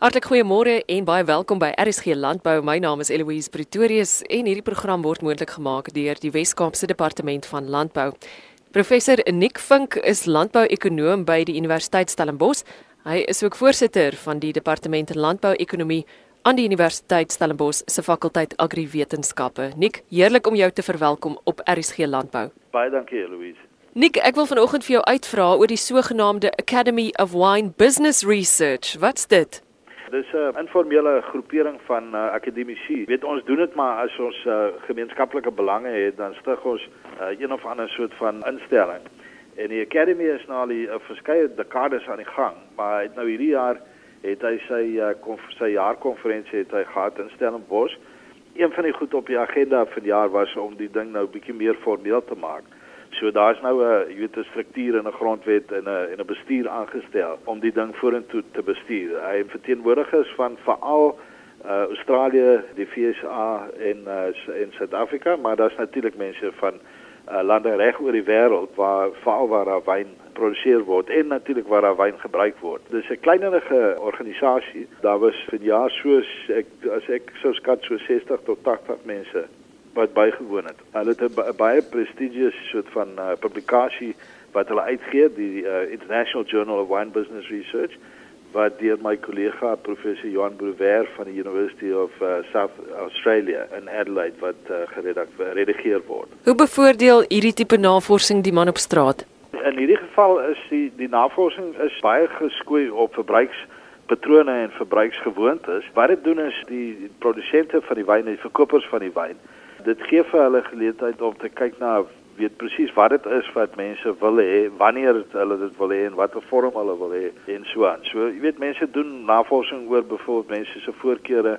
Hartlik goeiemôre en baie welkom by RSG Landbou. My naam is Eloise Pretorius en hierdie program word moontlik gemaak deur die Wes-Kaapse Departement van Landbou. Professor Nick Vink is landbou-ekonoom by die Universiteit Stellenbosch. Hy is ook voorsitter van die Departement Landbou-ekonomie aan die Universiteit Stellenbosch se fakulteit Agriwetenskappe. Nick, heerlik om jou te verwelkom op RSG Landbou. Baie dankie, Eloise. Nick, ek wil vanoggend vir jou uitvra oor die sogenaamde Academy of Wine Business Research. Wat's dit? Dis 'n informele groepering van uh, akademici. Weet ons doen dit maar as ons uh, gemeenskaplike belange het, dan stig ons uh, een of ander soort van instelling. En die Academy is nou al 'n uh, verskeie dekades aan die gang, maar het nou hierdie jaar het hy sy uh, konf sy jaarkonferensie het hy gehad in Stellenbosch. Een van die goed op die agenda vir die jaar was om die ding nou bietjie meer formeel te maak. So daar's nou 'n jy weet 'n struktuur en 'n grondwet en 'n en 'n bestuur aangestel om die ding vorentoe te bestuur. Hy verteenwoordigers van veral uh, Australië, die VSA en uh, en Suid-Afrika, maar daar's natuurlik mense van uh, lande reg oor die wêreld waar veral waar daar wyn geproduseer word en natuurlik waar daar wyn gebruik word. Dis 'n kleinerige organisasie. Daar was vir jaar soos ek as ek sou skat so 60 tot 80 mense wat bygewoon het. Hulle het 'n baie prestigious soort van uh, publikasie wat hulle uitgee, die uh, International Journal of Wine Business Research wat deur my kollega professor Johan Brouwer van die University of uh, South Australia in Adelaide wat uh, geredigeer word. Hoe bevoordeel hierdie tipe navorsing die man op straat? In hierdie geval is die die navorsing is baie geskoei op verbruiks patrone en verbruiksgewoontes. Wat dit doen is die produsente van die wyn en die verkopers van die wyn dit gee vir hulle geleentheid om te kyk na weet presies wat dit is wat mense wil hê, wanneer hulle dit wil hê en watter vorm hulle wil hê en so aan. So jy weet mense doen navorsing oor byvoorbeeld mense se voorkeure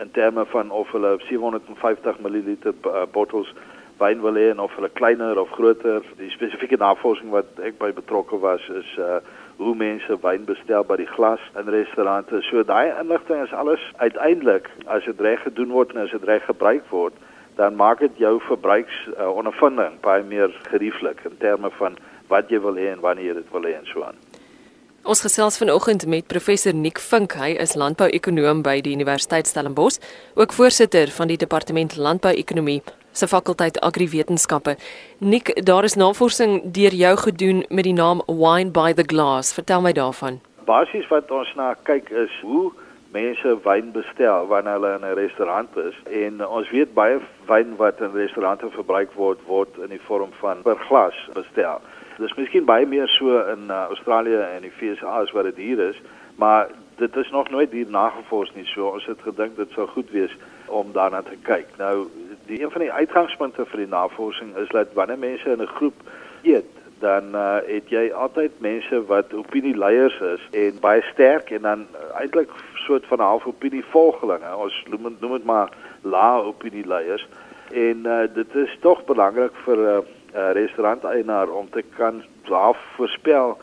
in terme van of hulle 750 ml bottles wyn wil hê en of hulle kleiner of groter. Die spesifieke navorsing wat ek by betrokke was is uh hoe mense wyn bestel by die glas in restaurante. So daai inligting is alles uiteindelik as dit reg gedoen word en as dit reg gebruik word dan maak dit jou verbruiks uh, ondervinding baie meer gerieflik in terme van wat jy wil hê en wanneer jy dit wil hê en so aan. Ons gesels vanoggend met professor Nick Vink. Hy is landbou-ekonoom by die Universiteit Stellenbosch, ook voorsitter van die departement landbou-ekonomie se fakulteit agriwetenskappe. Nick, daar is navorsing deur jou gedoen met die naam Wine by the Glass. Vertel my daarvan. Basies wat ons na kyk is hoe mense wyn bestel wanneer hulle in 'n restaurant is en ons weet baie wyn wat in restaurante verbruik word word in die vorm van per glas bestel. Dis miskien baie meer so in uh, Australië en die VSA as wat dit hier is, maar dit is nog nooit hier nagevors nie. So ons het gedink dit sou goed wees om daarna te kyk. Nou, die een van die uitgangspunte vir die navorsing is dat wanneer mense in 'n groep eet, dan uh, het jy altyd mense wat opinieleiers is en baie sterk en dan uh, eintlik soort van half opinie volgelinge. Ons noem dit noem dit maar lae opinieleiers en uh, dit is tog belangrik vir 'n uh, uh, restauranteienaar om te kan voorspel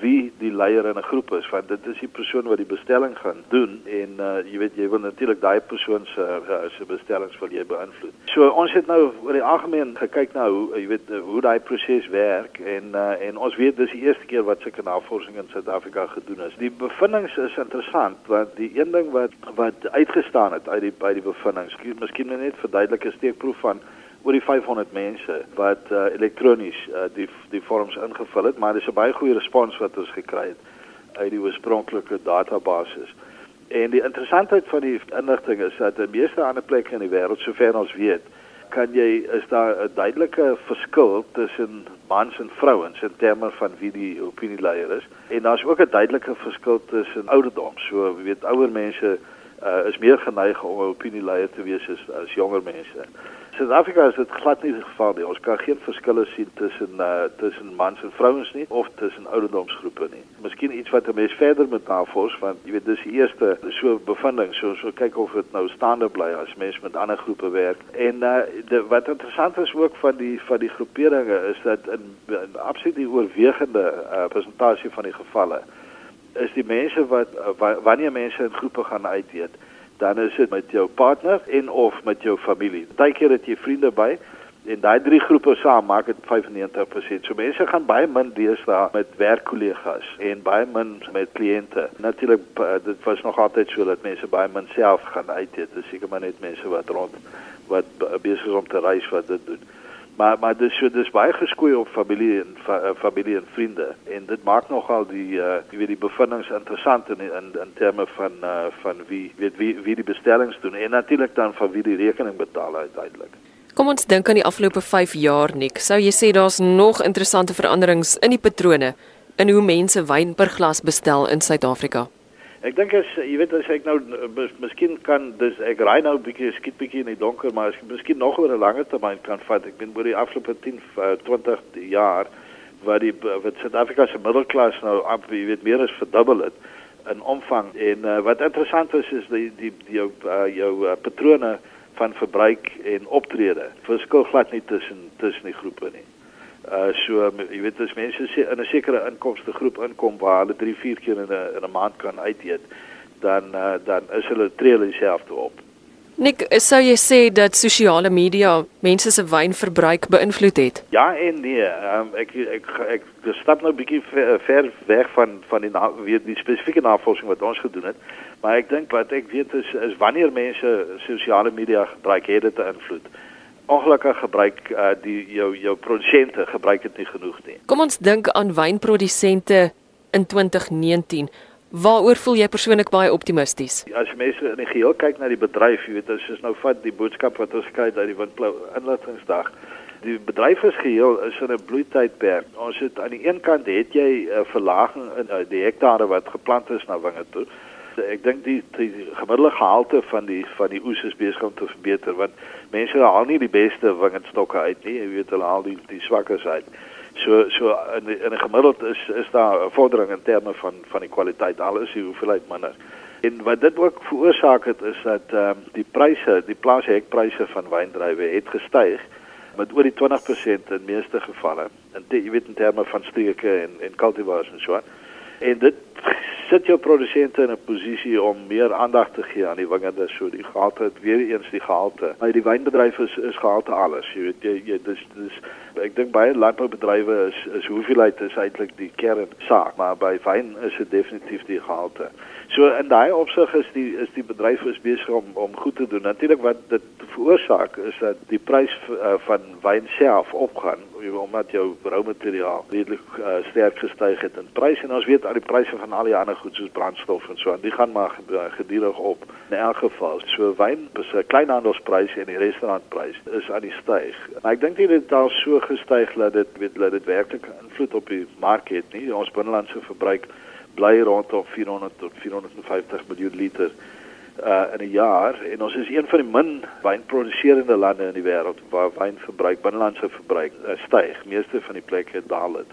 wie die leier in 'n groep is want dit is die persoon wat die bestelling gaan doen en uh, jy weet jy wil natuurlik daai persoon se uh, se bestellings wil jy beïnvloed. So ons het nou oor die algemeen gekyk na hoe jy weet hoe daai proses werk en uh, en ons weet dis die eerste keer wat sulke navorsing in Suid-Afrika gedoen is. Die bevindinge is interessant want die een ding wat wat uitgestaan het uit die by die bevindinge, miskien net verduidelik 'n steekproef van oor die 500 mense wat uh, elektronies uh, die die vorms ingevul het, maar dis 'n baie goeie respons wat ons gekry het uit die oorspronklike database. En die interessantheid van die inligting is dat in meeste ander plekke in die wêreld, sover ons weet, kan jy is daar 'n duidelike verskil tussen mans en vrouens in terme van wie die opinieleier is. En daar's ook 'n duidelike verskil tussen ouderdom. So, jy weet, ouer mense uh, is meer geneig om 'n opinieleier te wees as, as jonger mense. Suid-Afrika is dit glad nie die geval nie. Ons kan geen verskille sien tussen uh tussen mans en vrouens nie of tussen ouderdomsgroepe nie. Miskien iets wat 'n mens verder moet navors want jy weet dis die eerste so bevinding so so kyk of dit nou staande bly as mens met ander groepe werk. En uh de, wat interessant is ook van die van die groeperinge is dat in, in absoluut die oorwegende uh persentasie van die gevalle is die mense wat uh, wanneer mense in groepe gaan uit eet dan is dit met jou partner en of met jou familie. Partykeer het jy vriende by En daai drie groepe saam maak dit 95%. So mense gaan baie min deesdae met werkkollegas en baie min met kliënte. Natuurlik dit was nog altyd so dat mense baie min self gaan uit eet. Dis seker maar net mense wat rond wat besig is om te reis wat dit doen. Maar maar dis so dis baie geskoei op familie en fa, eh, familie en vriende en dit maak nogal die uh jy weet die bevindinge interessant in in in terme van uh van wie weet wie wie die bestellings doen en natuurlik dan van wie die rekening betaal uiteindelik. Kom ons dink aan die afgelope 5 jaar nik. Sou jy sê daar's nog interessante veranderings in die patrone in hoe mense wyn per glas bestel in Suid-Afrika? Ek dink as jy weet as ek nou mis, miskien kan dis ek ry nou 'n bietjie skiet bietjie in die donker maar as ek miskien nog oor 'n langer termyn kan vat ek ben oor die afgelope 10 20 uh, jaar waar die wat Suid-Afrika se middelklas nou op jy weet meer as verdubbel het in omvang en uh, wat interessant is is die die, die jou uh, jou uh, patrone van verbruik en optrede verskil glad nie tussen tussen die groepe nie. Uh so jy weet as mense in 'n sekere inkomste groep inkom waar hulle 3, 4 keer in 'n in 'n maand kan uit eet, dan uh, dan is hulle tree hulle self op. Nik, sou jy sê dat sosiale media mense se wynverbruik beïnvloed het? Ja en nee. Um, ek ek ek ek stap nou 'n bietjie ver, ver weg van van die weet die spesifieke navorsing wat ons gedoen het, maar ek dink wat ek weet is is wanneer mense sosiale media gebruik, het dit 'n invloed ongelukkig gebruik uh, die jou jou produsente gebruik dit nie genoeg nie. Kom ons dink aan wynprodusente in 2019. Waaroor voel jy persoonlik baie optimisties? As mense in die geheel kyk na die bedryf, jy weet, as jy nou vat die boodskap wat ons kry uit die Windklou inligtingsdag. Die bedryf is geheel is in 'n bloeitydperk. Ons het aan die een kant het jy 'n uh, verlaging in uh, die hektare wat geplant is na winge toe ek dink die, die gemiddelde gehalte van die van die oes is besig om te verbeter want mense haal nie die beste wingerdstokke uit nie, jy weet hulle haal die die swakkes uit. So so in in 'n gemiddeld is is daar 'n vordering in terme van van die kwaliteit alles die hoeveelheid minder. En wat dit ook veroorsaak het is dat ehm um, die pryse, die plaashekpryse van wyndrywe het gestyg met oor die 20% in meeste gevalle. En jy weet in terme van streke en en cultivars en so aan. En dit sit jou produsente in 'n posisie om meer aandag te gee aan die wingerde so die gehalte weer eens die gehalte. Maar die wynbedryf is is gehalte alles. Jy weet jy, jy dis dis ek dink baie landboubedrywe is is hoeveelheid is eintlik die kernsaak, maar by wyn is dit definitief die gehalte. So in daai opsig is die is die bedryf is besig om om goed te doen. Natuurlik wat dit veroorsaak is dat die prys uh, van wyn self opgaan omdat jou broumateriaal redelik uh, sterk gestyg het in prys en ons weet al die pryse van al die ander goed soos brandstof en so aan, die gaan maar gedurig op. In elk geval, so wyn is 'n kleinhandelsprys en die restaurantprys is aan die styg. Maar ek dink dit daar so gestyg dat dit weet dat dit werklik invloed op die mark het nie. Ons binnelandse verbruik bly rondom 400 tot 450 miljoen liter uh in 'n jaar en ons is een van die min wynproduserende lande in die wêreld waar wynverbruik binnelandse verbruik uh, styg. Meeste van die plekke daal dit.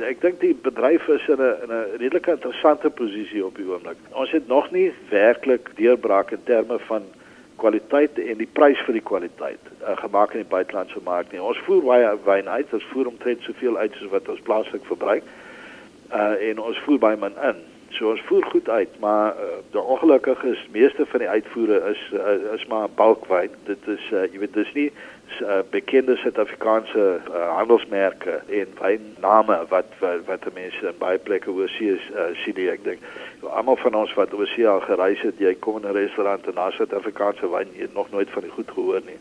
Ek dink die bedryf is in 'n 'n redelike interessante posisie op die oomblik. Ons het nog nie werklik deurbraak in terme van kwaliteit en die prys vir die kwaliteit uh, gemaak in die buitelandse mark nie. Ons voer baie wyn uit, ons voer omtrent soveel uit soos wat ons plaaslik verbruik. Uh en ons voer baie min in. So ons voer goed uit, maar uh, die ongelukkige is meeste van die uitvoere is uh, is maar bulkwyn. Dit is uh, jy weet dis nie uh, bekende Suid-Afrikaanse uh, handelsmerke en wynname wat wat, wat mense in baie plekke oorsee uh, sien nie, ek dink. Almal van ons wat oorsee al gereis het, jy kom in 'n restaurant en daar sit Afrikaanse wyn, jy het nog nooit van die goed gehoor nie.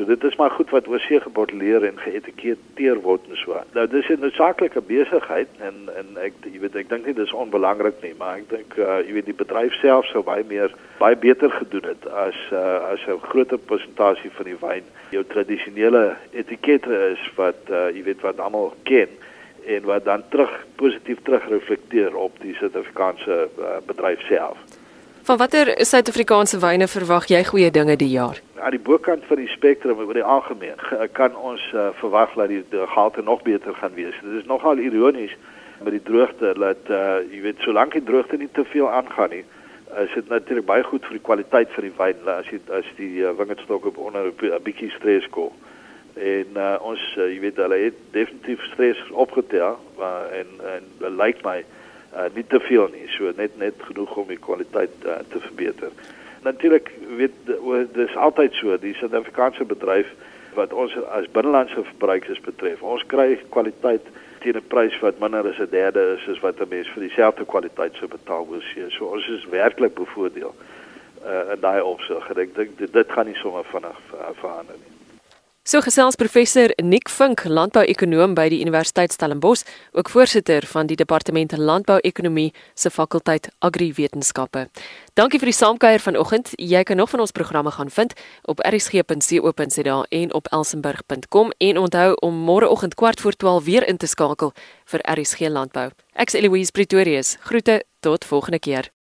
So dit is maar goed wat oorsee gebotteleer en geëtiketeer word en so. Nou dis 'n noodsaaklike besigheid en en ek jy weet ek dink nie dis onbelangrik nie, maar ek dink uh, jy weet die bedryf self sou baie meer baie beter gedoen het as uh, as 'n groter persentasie van die wyn jou tradisionele etikette is wat uh, jy weet wat almal ken en wat dan terug positief terugreflekteer op die Suid-Afrikaanse uh, bedryf self. Van watter Suid-Afrikaanse wyne verwag jy goeie dinge die jaar? Aan die bokant van die spektrum oor die algemeen kan ons uh, verwag dat die, die gehalte nog beter gaan wees. Dit is nogal ironies met die droogte dat uh, jy weet solank die droogte nie te veel aangaan nie, is dit natuurlik baie goed vir die kwaliteit van die wyn as jy as die uh, wingerdstok op onder 'n bietjie stres kom. En uh, ons uh, jy weet hulle het definitief stres opgetel uh, en en lyk like my uh, nie te veel nie, so net net genoeg om die kwaliteit uh, te verbeter. Natuurlik weet dis altyd so, die Suid-Afrikaanse bedryf wat ons as binnelandse verbruikers betref. Ons kry kwaliteit teen 'n prys wat minder as 'n derde is as wat 'n mens vir dieselfde kwaliteit sou betaal oorsee. So ons is werklik bevoordeel uh, in daai opsig. Ek dink dit, dit gaan nie sommer vinnig verander nie. So gesels professor Nick Vink, landbouekonoom by die Universiteit Stellenbosch, ook voorsitter van die departement landbouekonomie se fakulteit agriwetenskappe. Dankie vir die saamkuier vanoggend. Jy kan nog van ons programme gaan vind op rsg.co.za en op elsenburg.com en onthou om môreoggend kwart voor 12 weer in te skakel vir RSG Landbou. Ek's Eloise Pretorius. Groete tot volgende keer.